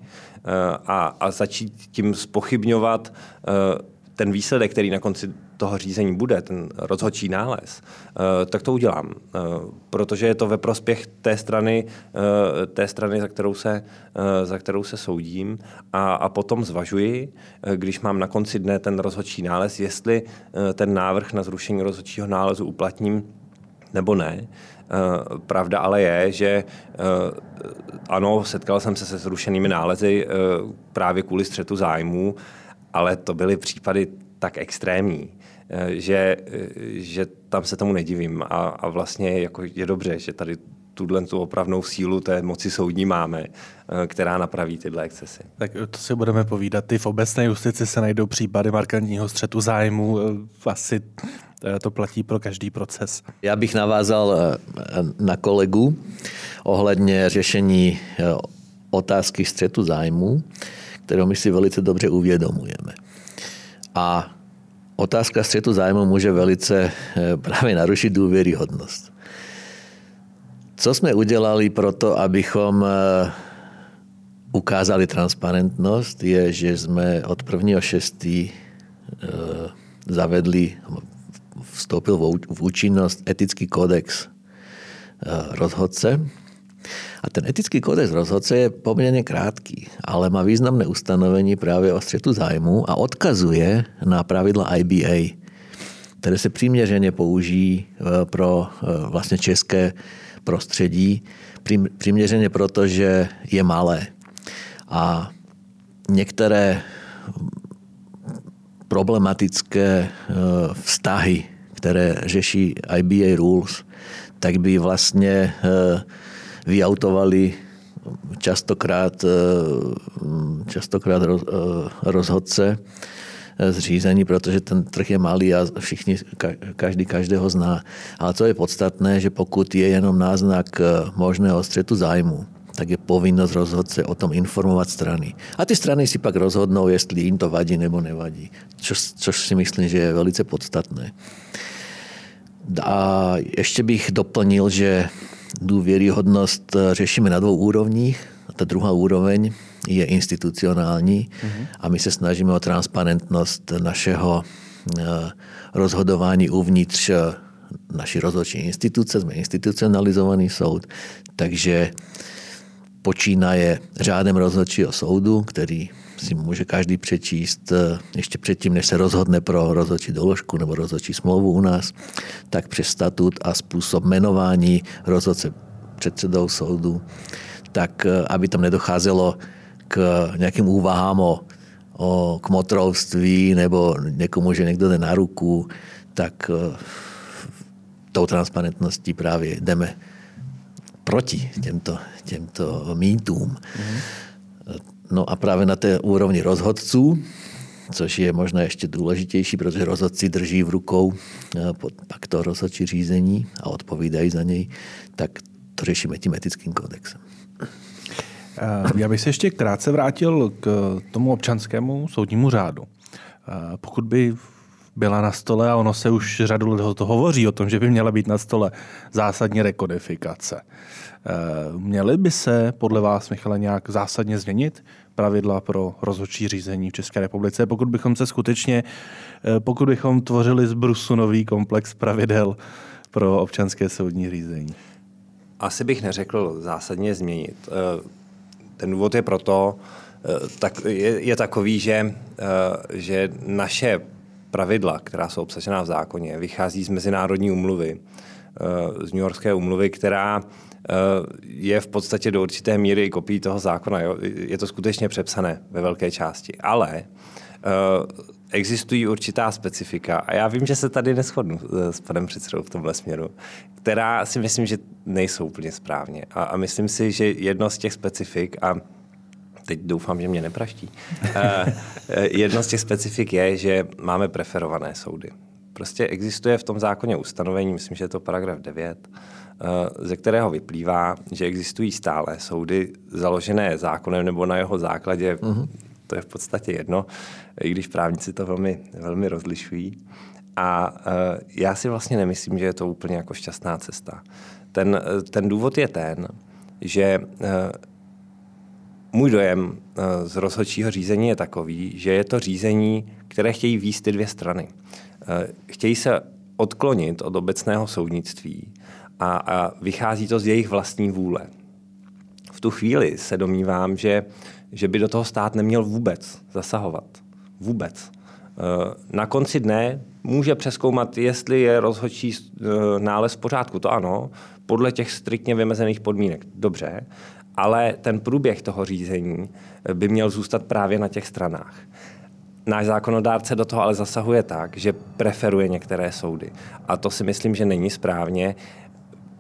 a, a začít tím spochybňovat e, ten výsledek, který na konci toho řízení bude, ten rozhodčí nález, eh, tak to udělám. Eh, protože je to ve prospěch té strany, eh, té strany za, kterou se, za kterou se soudím a, a potom zvažuji, když mám na konci dne ten rozhodčí nález, jestli ten návrh na zrušení rozhodčího nálezu uplatním nebo ne. Pravda ale je, že ano, setkal jsem se se zrušenými nálezy právě kvůli střetu zájmů, ale to byly případy tak extrémní, eh, že, eh, že tam se tomu nedivím a, a vlastně jako je dobře, že tady tuhle tu opravnou sílu té moci soudní máme, eh, která napraví tyhle excesy. Tak to si budeme povídat. I v obecné justici se najdou případy markantního střetu zájmu. Asi to platí pro každý proces. Já bych navázal na kolegu ohledně řešení otázky střetu zájmu, kterou my si velice dobře uvědomujeme. A otázka střetu zájmu může velice právě narušit důvěryhodnost. Co jsme udělali pro to, abychom eh, ukázali transparentnost, je, že jsme od 1.6. Eh, zavedli, vstoupil v účinnost etický kodex eh, rozhodce. A ten etický kodex rozhodce je poměrně krátký, ale má významné ustanovení právě o střetu zájmu a odkazuje na pravidla IBA, které se přiměřeně použijí pro vlastně české prostředí, přiměřeně proto, že je malé. A některé problematické eh, vztahy, které řeší IBA rules, tak by vlastně vyautovali častokrát, eh, častokrát rozhodce, zřízení, protože ten trh je malý a všichni, každý každého zná. Ale co je podstatné, že pokud je jenom náznak eh, možného střetu zájmu, tak je povinnost rozhodce o tom informovat strany. A ty strany si pak rozhodnou, jestli jim to vadí nebo nevadí. Což, což si myslím, že je velice podstatné. A ještě bych doplnil, že důvěryhodnost eh, řešíme na dvou úrovních. Ta druhá úroveň je institucionální a my se snažíme o transparentnost našeho eh, rozhodování uvnitř eh, naší rozhodčí instituce, jsme institucionalizovaný soud, takže počínaje řádem rozhodčího soudu, který si může každý přečíst eh, ještě předtím, než se rozhodne pro rozhodčí doložku nebo rozhodčí smlouvu u nás, tak přes statut a způsob jmenování rozhodce předsedou soudu, tak aby tam nedocházelo k nějakým úvahám o, o kmotrovství nebo někomu, že někdo jde na ruku, tak eh, tou transparentností právě jdeme proti těmto, těmto mýtům. Mm-hmm. No a právě na té úrovni rozhodců, což je možná ještě důležitější, protože rozhodci drží v rukou eh, pak to rozhodčí řízení a odpovídají za něj, tak to řešíme tím etickým kodexem. Eh, já bych se ještě krátce vrátil k tomu občanskému soudnímu řádu. Eh, pokud by byla na stole, a ono se už řadu let to hovoří o tom, že by měla být na stole zásadní rekodifikace. Měly by se podle vás, Michale, nějak zásadně změnit pravidla pro rozhodčí řízení v České republice, pokud bychom se skutečně, pokud bychom tvořili z brusu nový komplex pravidel pro občanské soudní řízení? Asi bych neřekl zásadně změnit. Ten důvod je proto, eh, tak je, je takový, že, eh, že naše pravidla, která jsou obsažená v zákoně, vychází z mezinárodní umluvy, eh, z New Yorkské umluvy, která je v podstatě do určité míry kopií toho zákona. Jo? Je to skutečně přepsané ve velké části. Ale existují určitá specifika a já vím, že se tady neschodnu s panem předsedou v tomhle směru, která si myslím, že nejsou úplně správně. A, a myslím si, že jedno z těch specifik, a teď doufám, že mě nepraští, eh, eh, jedno z těch specifik je, že máme preferované soudy. Prostě existuje v tom zákoně ustanovení, myslím, že je to paragraf 9, eh, ze kterého vyplývá, že existují stále soudy založené zákonem nebo na jeho základě, uh-huh. to je v podstatě jedno, i když právníci to velmi, velmi rozlišují. A uh, já si vlastně nemyslím, že je to úplně jako šťastná cesta. Ten, uh, ten důvod je ten, že můj dojem z rozhodčího řízení je takový, že je to řízení, které chtějí výst ty dvě strany. Chtějí se odklonit od obecného soudnictví a, a vychází to z jejich vlastní vůle. V tu chvíli se domnívám, že, že by do toho stát neměl vůbec zasahovat. Vůbec. Na konci dne může přeskoumat, jestli je rozhodčí eh, nález v pořádku. To ano, podle těch striktně vymezených podmínek. Dobře, ale ten průběh toho řízení by měl zůstat právě na těch stranách. Náš zákonodárce do toho ale zasahuje tak, že preferuje některé soudy. A to si myslím, že není správně.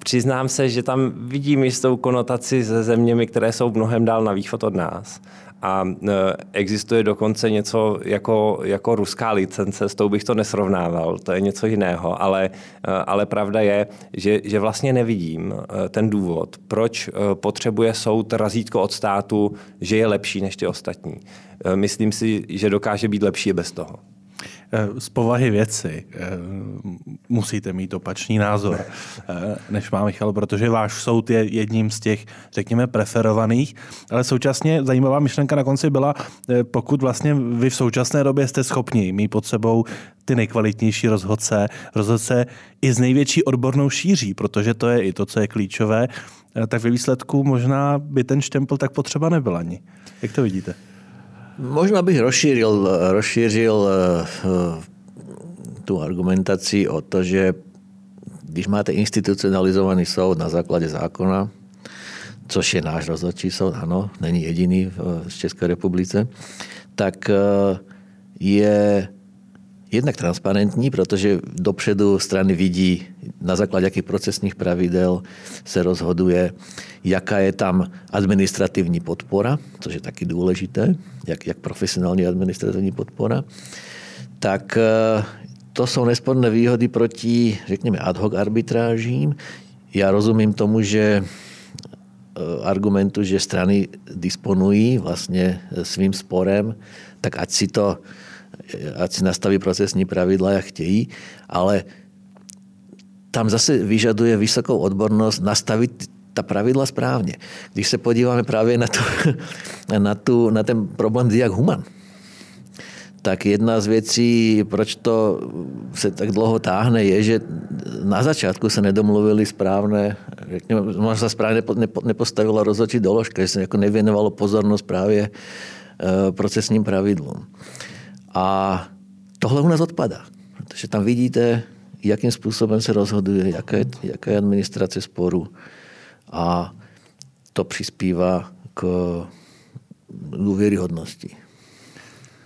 Přiznám se, že tam vidím jistou konotaci se zeměmi, které jsou mnohem dál na východ od nás. A e, existuje dokonce něco jako, jako ruská licence, s tou bych to nesrovnával, to je něco jiného, ale, e, ale pravda je, že, že vlastně nevidím e, ten důvod, proč potřebuje soud razítko od státu, že je lepší než ty ostatní. Myslím si, že dokáže být lepší bez toho. Eh, z povahy věci eh, musíte mít opačný názor, eh, než má Michal, protože váš soud je jedním z těch, řekněme, preferovaných, ale současně zajímavá myšlenka na konci byla, pokud vlastně vy v současné době jste schopni mít pod sebou ty nejkvalitnější rozhodce, rozhodce i s největší odbornou šíří, protože to je i to, co je klíčové, tak ve výsledku možná by ten štempel tak potřeba nebyl ani. Jak to vidíte? Možná bych rozšířil, rozšířil eh, tu argumentaci o to, že když máte institucionalizovaný soud na základě zákona, což je náš rozhodčí soud, ano, není jediný v České republice, tak eh, je jednak transparentní, protože dopředu strany vidí, na základě jakých procesních pravidel se rozhoduje, jaká je tam administrativní podpora, což je taky důležité, jak, jak profesionální administrativní podpora, tak eh, to jsou nesporné výhody proti, řekněme, ad hoc arbitrážím. Já rozumím tomu, že eh, argumentu, že strany disponují vlastně svým sporem, tak ať si to ať si nastaví procesní pravidla, jak chtějí, ale tam zase vyžaduje vysokou odbornost nastavit ta pravidla správně. Když se podíváme právě na, tu, na, tu, na ten problém Diak Human, tak jedna z věcí, proč to se tak dlouho táhne, je, že na začátku se nedomluvili správné, řekněme, možná správně nepostavila rozhodčí doložka, že se jako nevěnovalo pozornost právě eh, procesním pravidlům. A tohle u nás odpadá, protože tam vidíte, jakým způsobem se rozhoduje, jaká je, jaká je administrace sporu a to přispívá k důvěryhodnosti.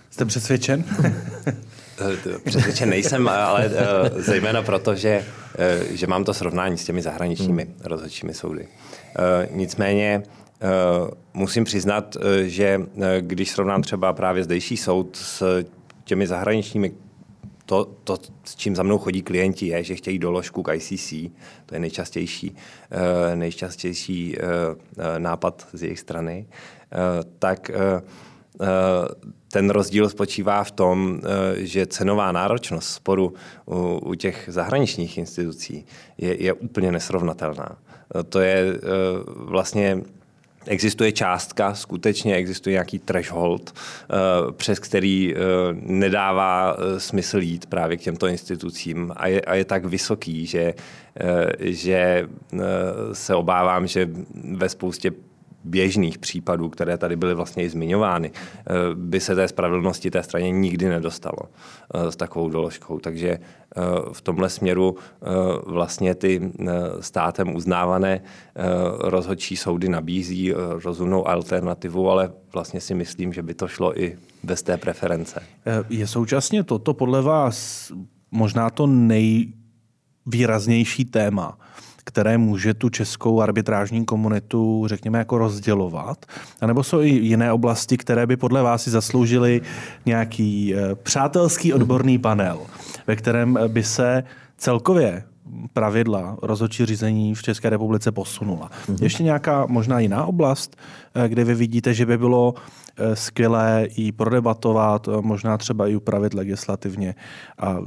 Jste přesvědčen? Přesvědčen nejsem, ale eh, zejména proto, že, eh, že mám to srovnání s těmi zahraničními hmm. rozhodčími soudy. Eh, nicméně musím přiznat, že když srovnám třeba právě zdejší soud s těmi zahraničními to, to, s čím za mnou chodí klienti, je, že chtějí doložku k ICC. To je nejčastější, uh, nejčastější uh, nápad z jejich strany. Tak ten rozdíl spočívá v tom, že cenová náročnost sporu u, u těch zahraničních institucí je, je úplně nesrovnatelná. To je vlastně existuje částka, skutečně existuje nějaký threshold, eh, přes který eh, nedává eh, smysl jít právě k těmto institucím. A je, a je tak vysoký, že, že se obávám, že ve spoustě běžných případů, které tady byly vlastně i zmiňovány, eh, by se té spravedlnosti té straně nikdy nedostalo eh, s takovou doložkou. Takže eh, v tomhle směru vlastně ty státem uznávané rozhodčí soudy nabízí rozumnou alternativu, ale vlastně si myslím, že by to šlo i bez té preference. Je současně toto podle vás možná to nejvýraznější téma které může tu českou arbitrážní komunitu, řekněme, jako rozdělovat? A nebo jsou i jiné oblasti, které by podle vás si zasloužily nějaký eh, přátelský odborný panel, ve kterém by se celkově pravidla rozhodčí řízení v České republice posunula. Mm-hmm. Ještě nějaká možná jiná oblast, eh, kde vy vidíte, že by bylo eh, skvělé i prodebatovat, eh, možná třeba i upravit legislativně. A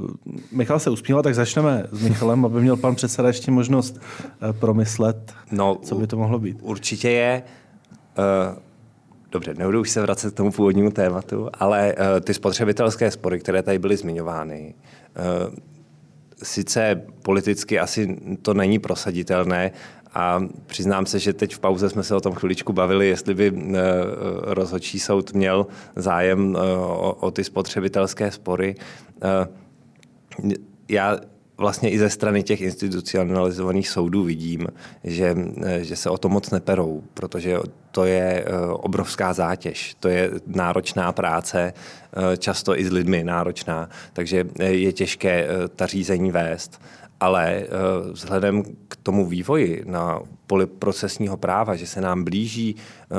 Michal se usmíval, tak začneme s Michalem, aby měl pan předseda ještě možnost promyslet, no, co by to mohlo být. Určitě je. Uh... Dobře, nebudu už se vracet k tomu původnímu tématu, ale uh, ty spotřebitelské spory, které tady byly zmiňovány, uh, sice politicky asi to není prosaditelné, a přiznám se, že teď v pauze jsme se o tom chviličku bavili, jestli by eh, rozhodčí soud měl zájem eh, o, ty spotřebitelské spory. Já vlastně i ze strany těch institucionalizovaných soudů vidím, že, že se o to moc neperou, protože to je obrovská zátěž, to je náročná práce, často i s lidmi náročná, takže je těžké ta řízení vést. Ale vzhledem k tomu vývoji na poli procesního práva, že se nám blíží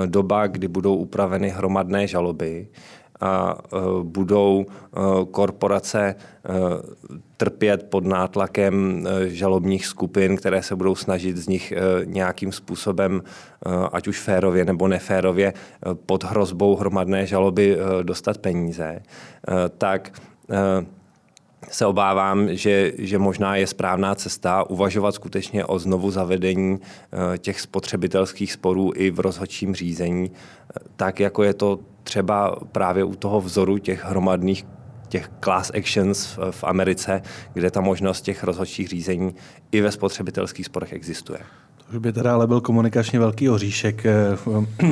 doba, kdy budou upraveny hromadné žaloby, a e, budou e, korporace e, trpět pod nátlakem žalobních skupin, které se budou snažit z nich nějakým způsobem, ať už férově nebo neférově, pod hrozbou hromadné žaloby dostat peníze, tak se obávám, že, že možná je správná cesta uvažovat skutečně o znovu zavedení těch spotřebitelských sporů i v rozhodčím řízení, tak jako je to třeba právě u toho vzoru těch hromadných těch class actions v Americe, kde ta možnost těch rozhodčích řízení i ve spotřebitelských sporech existuje. To by teda ale byl komunikačně velký oříšek eh,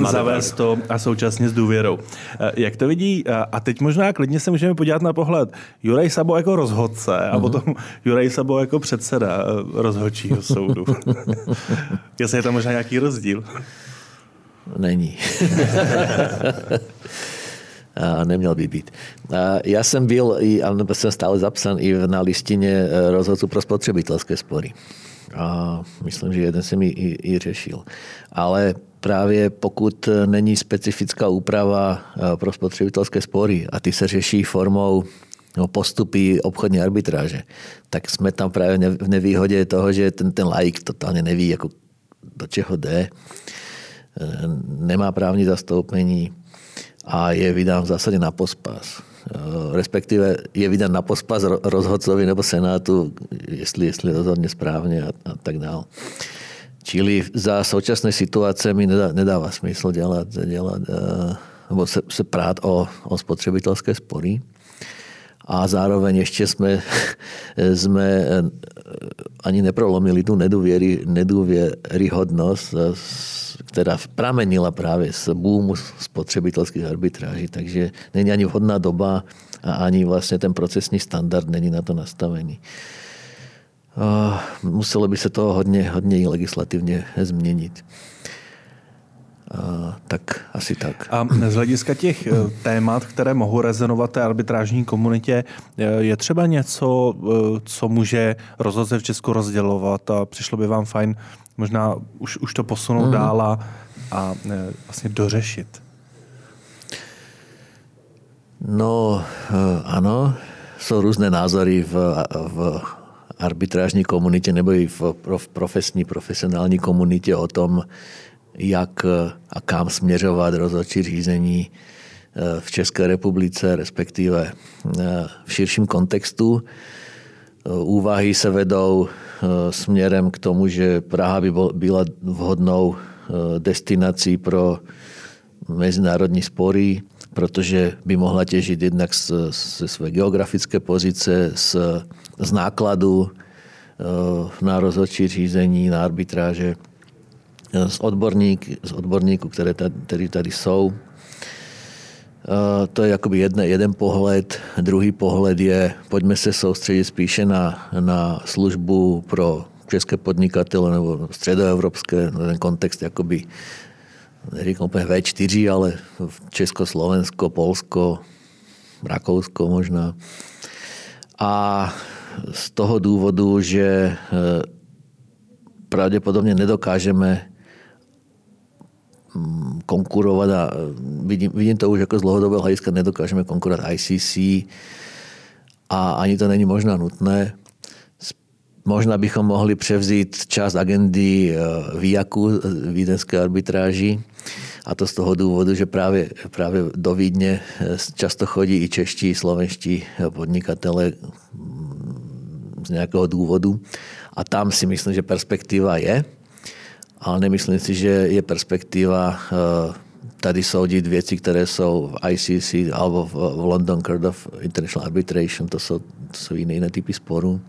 zavést to a současně s důvěrou. Eh, jak to vidí, a teď možná klidně se můžeme podívat na pohled Juraj Sabo jako rozhodce uh-huh. a mhm. potom Juraj Sabo jako předseda eh, rozhodčího soudu. Jestli je tam možná nějaký rozdíl? Není. a neměl by být. A já jsem byl, ale jsem stále zapsan i na listině e, rozhodců pro spotřebitelské spory. A myslím, že jeden jsem i, i, i řešil. Ale právě pokud není specifická úprava e, pro spotřebitelské spory a ty se řeší formou no, postupy obchodní arbitráže, tak jsme tam právě v nevýhodě toho, že ten, ten laik totálně neví, jako do čeho jde nemá právní zastoupení a je vydán v zásadě na pospas. Respektive je vydán na pospas rozhodcovi nebo senátu, jestli, jestli rozhodně správně a, a tak dále. Čili za současné situace mi nedá, nedává smysl dělat, dělat eh, nebo se, se prát o, o spotřebitelské spory. A zároveň ještě jsme, jsme eh, ani neprolomili tu nedůvěry, nedůvěryhodnost která pramenila právě z boomu spotřebitelských arbitráží, takže není ani vhodná doba a ani vlastně ten procesní standard není na to nastavený. Muselo by se to hodně, hodně legislativně změnit. Tak asi tak. A z hlediska těch eh, témat, které mohou rezonovat té arbitrážní komunitě, eh, je třeba něco, eh, co může rozhodce v Česku rozdělovat a přišlo by vám fajn možná už, už to posunout mm. dál a, a vlastně dořešit? No, ano, jsou různé názory v, v arbitrážní komunitě nebo i v profesní, profesionální komunitě o tom, jak a kam směřovat rozhodčí řízení eh, v České republice, respektive eh, v širším kontextu. Eh, úvahy se vedou směrem k tomu, že Praha by byla vhodnou destinací pro mezinárodní spory, protože by mohla těžit jednak ze své geografické pozice, z, z nákladu na rozhodčí řízení, na arbitráže z, odborník, z odborníků, které tady, které tady jsou. To je jakoby jedna, jeden pohled. Druhý pohled je, pojďme se soustředit spíše na, na službu pro české podnikatele nebo středoevropské, ten kontext jakoby, neříkám úplně V4, ale Česko, Slovensko, Polsko, Rakousko možná. A z toho důvodu, že e, pravděpodobně nedokážeme konkurovat a vidím, vidím to už jako z dlouhodobého hlediska, nedokážeme konkurovat ICC a ani to není možná nutné. Možná bychom mohli převzít část agendy eh, výjaku eh, vídeňské arbitráži a to z toho důvodu, že právě, právě do Vídně eh, často chodí i čeští, slovenští podnikatele mm, z nějakého důvodu a tam si myslím, že perspektiva je ale nemyslím si, že je perspektiva eh, tady soudit věci, které jsou v ICC alebo v London Court of International Arbitration, to jsou, to jsou jiné, jiné typy sporů.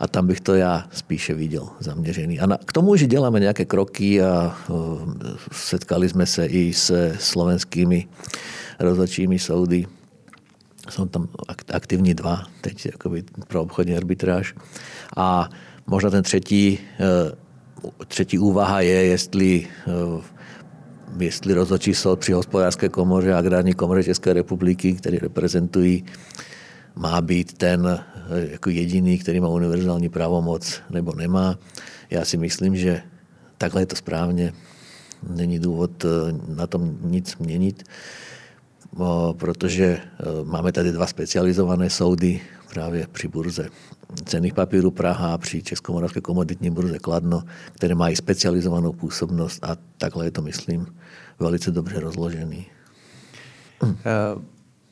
A tam bych to já spíše viděl zaměřený. A na, k tomu, že děláme nějaké kroky a uh, setkali jsme se i se slovenskými rozhodčími soudy, jsou tam aktivní dva teď jakoby pro obchodní arbitráž. A možná ten třetí, třetí úvaha je, jestli jestli rozhodčí soud při hospodářské komoře a agrární komoře České republiky, který reprezentují, má být ten jako jediný, který má univerzální právomoc nebo nemá. Já si myslím, že takhle je to správně. Není důvod na tom nic měnit protože máme tady dva specializované soudy právě při burze cených papírů Praha, při Českomoravské komoditní burze Kladno, které mají specializovanou působnost a takhle je to, myslím, velice dobře rozložený. Uh,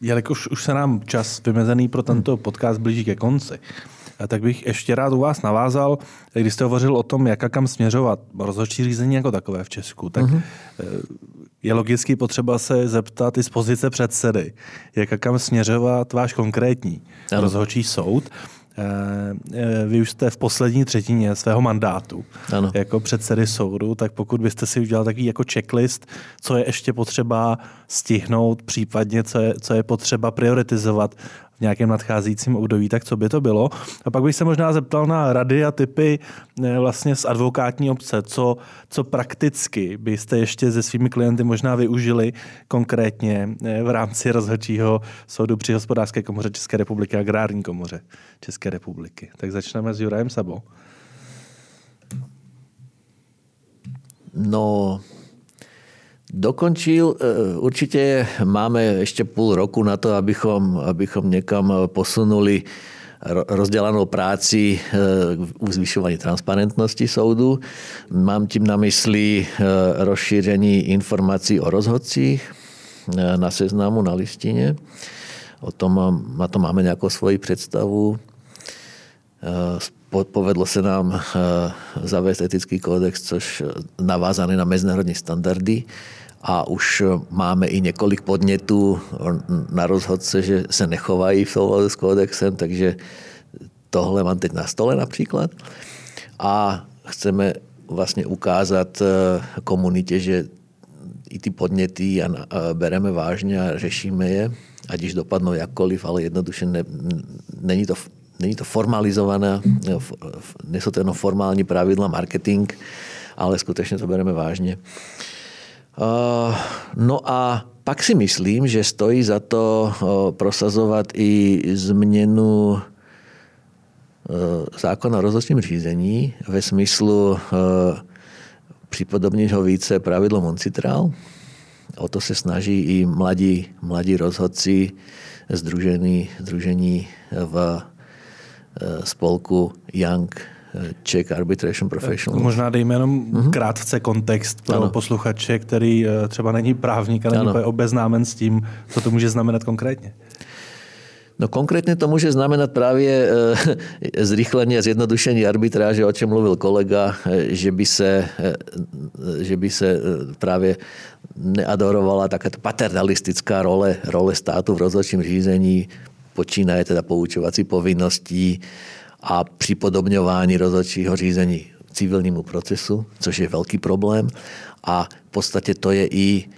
jelikož už se nám čas vymezený pro tento podcast blíží ke konci, tak bych ještě rád u vás navázal, když jste hovořil o tom, jak a kam směřovat rozhodčí řízení jako takové v Česku, tak uh-huh je logicky potřeba se zeptat i z pozice předsedy, jak a kam směřovat váš konkrétní ano. rozhodčí soud. Eh, eh, vy už jste v poslední třetině svého mandátu ano. jako předsedy soudu, tak pokud byste si udělal takový jako checklist, co je ještě potřeba stihnout, případně co je, co je potřeba prioritizovat nějakém nadcházejícím období, tak co by to bylo? A pak bych se možná zeptal na rady a typy eh, vlastně z advokátní obce, co, co prakticky byste ještě se svými klienty možná využili konkrétně eh, v rámci rozhodčího soudu při hospodářské komoře České republiky a agrární komoře České republiky. Tak začneme s Jurajem Sabou. No, dokončil. E, určitě máme ještě půl roku na to, abychom, abychom někam posunuli rozdělanou práci e, u zvyšování transparentnosti soudu. Mám tím na mysli e, rozšíření informací o rozhodcích na seznamu, na listině. O tom, na to máme nějakou svoji představu. Povedlo se nám zavést etický kódex, což navázaný na mezinárodní standardy a už máme i několik podnětů na rozhodce, že se nechovají v souladu s kódexem, takže tohle mám teď na stole například. A chceme vlastně ukázat eh, komunitě, že i ty podněty bereme vážně a řešíme je, ať již dopadnou jakkoliv, ale jednoduše ne, není, to, není to formalizované, nejsou to jenom formální pravidla marketing, ale skutečně to bereme vážně. Eh, no a pak si myslím, že stojí za to eh, prosazovat i změnu eh, zákona o rozhodčím řízení ve smyslu připodobnit ho více pravidlo Moncitral. O to se snaží i mladí, mladí rozhodci združení, združení v spolku Young Czech Arbitration Professionals. Možná dejme jenom mm-hmm. krátce kontext pro ano. posluchače, který eh, třeba není právník, ale není obeznámen s tím, co to může znamenat konkrétně. No konkrétně to může znamenat právě zrychlení a zjednodušení arbitráže, o čem mluvil kolega, že by se, že by se právě neadorovala taká paternalistická role, role státu v rozhodčím řízení, počínaje teda poučovací povinností, a připodobňování rozhodčího řízení civilnímu procesu, což je velký problém. A v podstatě to je i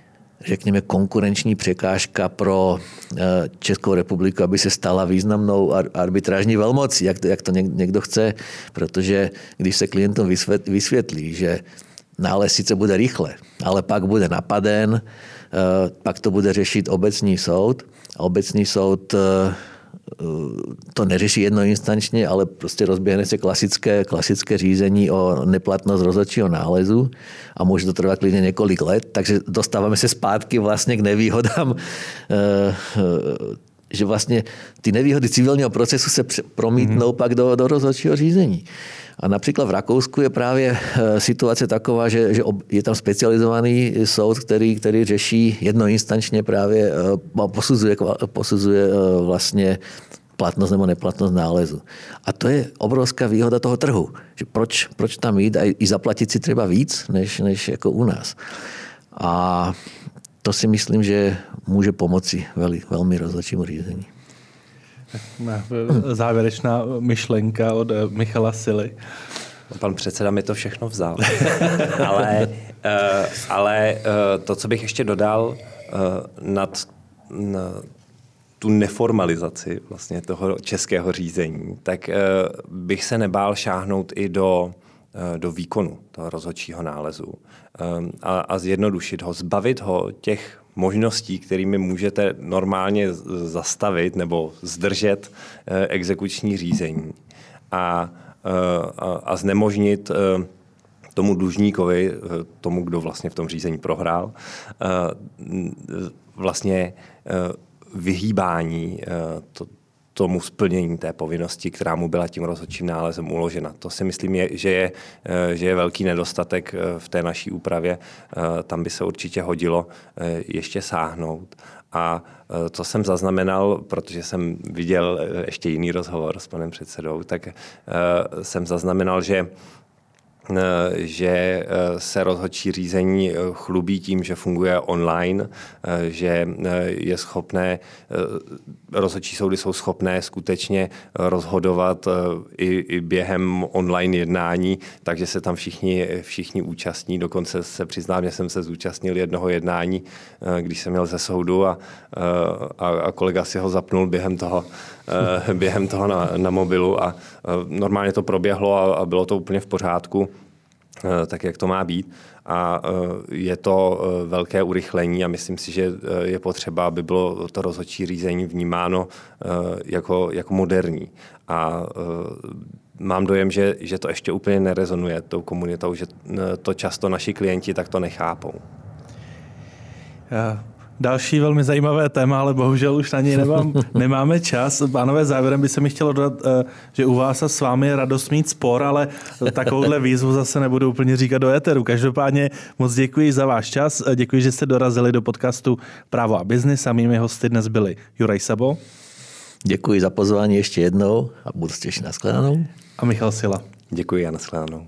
řekněme, konkurenční překážka pro eh, Českou republiku, aby se stala významnou arbitrážní velmocí, jak to, jak to někdo chce, protože když se klientům vysvětlí, že nález sice bude rychle, ale pak bude napaden, eh, pak to bude řešit obecní soud. Obecní soud eh, to neřeší jednoinstančně, ale prostě rozběhne se klasické, klasické řízení o neplatnost rozhodčího nálezu a může to trvat klidně několik let, takže dostáváme se zpátky vlastně k nevýhodám eh, eh, že vlastně ty nevýhody civilního procesu se promítnou mm-hmm. pak do, do rozhodčího řízení. A například v Rakousku je právě eh, situace taková, že, že je tam specializovaný soud, který, který řeší jednoinstančně právě, eh, posuzuje, posuzuje eh, vlastně platnost nebo neplatnost nálezu. A to je obrovská výhoda toho trhu. Že proč, proč tam jít a i zaplatit si třeba víc, než, než jako u nás. A to si myslím, že může pomoci velmi, velmi rozhodčímu řízení. Závěrečná myšlenka od Michala Sily. Pan předseda mi to všechno vzal. ale uh, ale to, co bych ještě dodal nad tu neformalizaci vlastně toho českého řízení, tak bych se nebál šáhnout i do, do výkonu toho rozhodčího nálezu a, a zjednodušit ho, zbavit ho těch možností, kterými můžete normálně zastavit nebo zdržet eh, exekuční řízení. A, eh, a, a znemožnit eh, tomu dlužníkovi, tomu, kdo vlastně v tom řízení prohrál, vlastně vyhýbání tomu splnění té povinnosti, která mu byla tím rozhodčím nálezem uložena. To si myslím, je, že, je, eh, že je velký nedostatek eh, v té naší úpravě. Eh, tam by se určitě hodilo ještě sáhnout. A co jsem zaznamenal, protože jsem viděl ještě jiný rozhovor s panem předsedou, tak jsem zaznamenal, že že eh, se rozhodčí řízení eh, chlubí tím, že funguje online, že je schopné, rozhodčí soudy jsou schopné skutečně rozhodovat i, i během online jednání, takže se tam všichni, všichni účastní. Dokonce se přiznám, že jsem se zúčastnil jednoho jednání, když jsem měl ze soudu a, a, a kolega si ho zapnul během toho, během toho na, na mobilu a normálně to proběhlo a, a bylo to úplně v pořádku. Eh, tak, jak to má být. A eh, je to eh, velké urychlení a myslím si, že je potřeba, aby bylo to rozhodčí řízení vnímáno jako, jako moderní. A mám dojem, že, že to ještě úplně nerezonuje tou komunitou, že to často naši klienti tak to nechápou. Další velmi zajímavé téma, ale bohužel už na něj nemám, nemáme čas. Pánové, závěrem by se mi chtělo dodat, eh, že u vás a s vámi je radost mít spor, ale takovouhle výzvu zase nebudu úplně říkat do éteru. Každopádně moc děkuji za váš čas. Děkuji, že jste dorazili do podcastu Právo a biznis a mými hosty dnes byli Juraj Sabo. Děkuji za pozvání ještě jednou a budu se těšit na shledanou. A Michal Sila. Děkuji a na shledanou.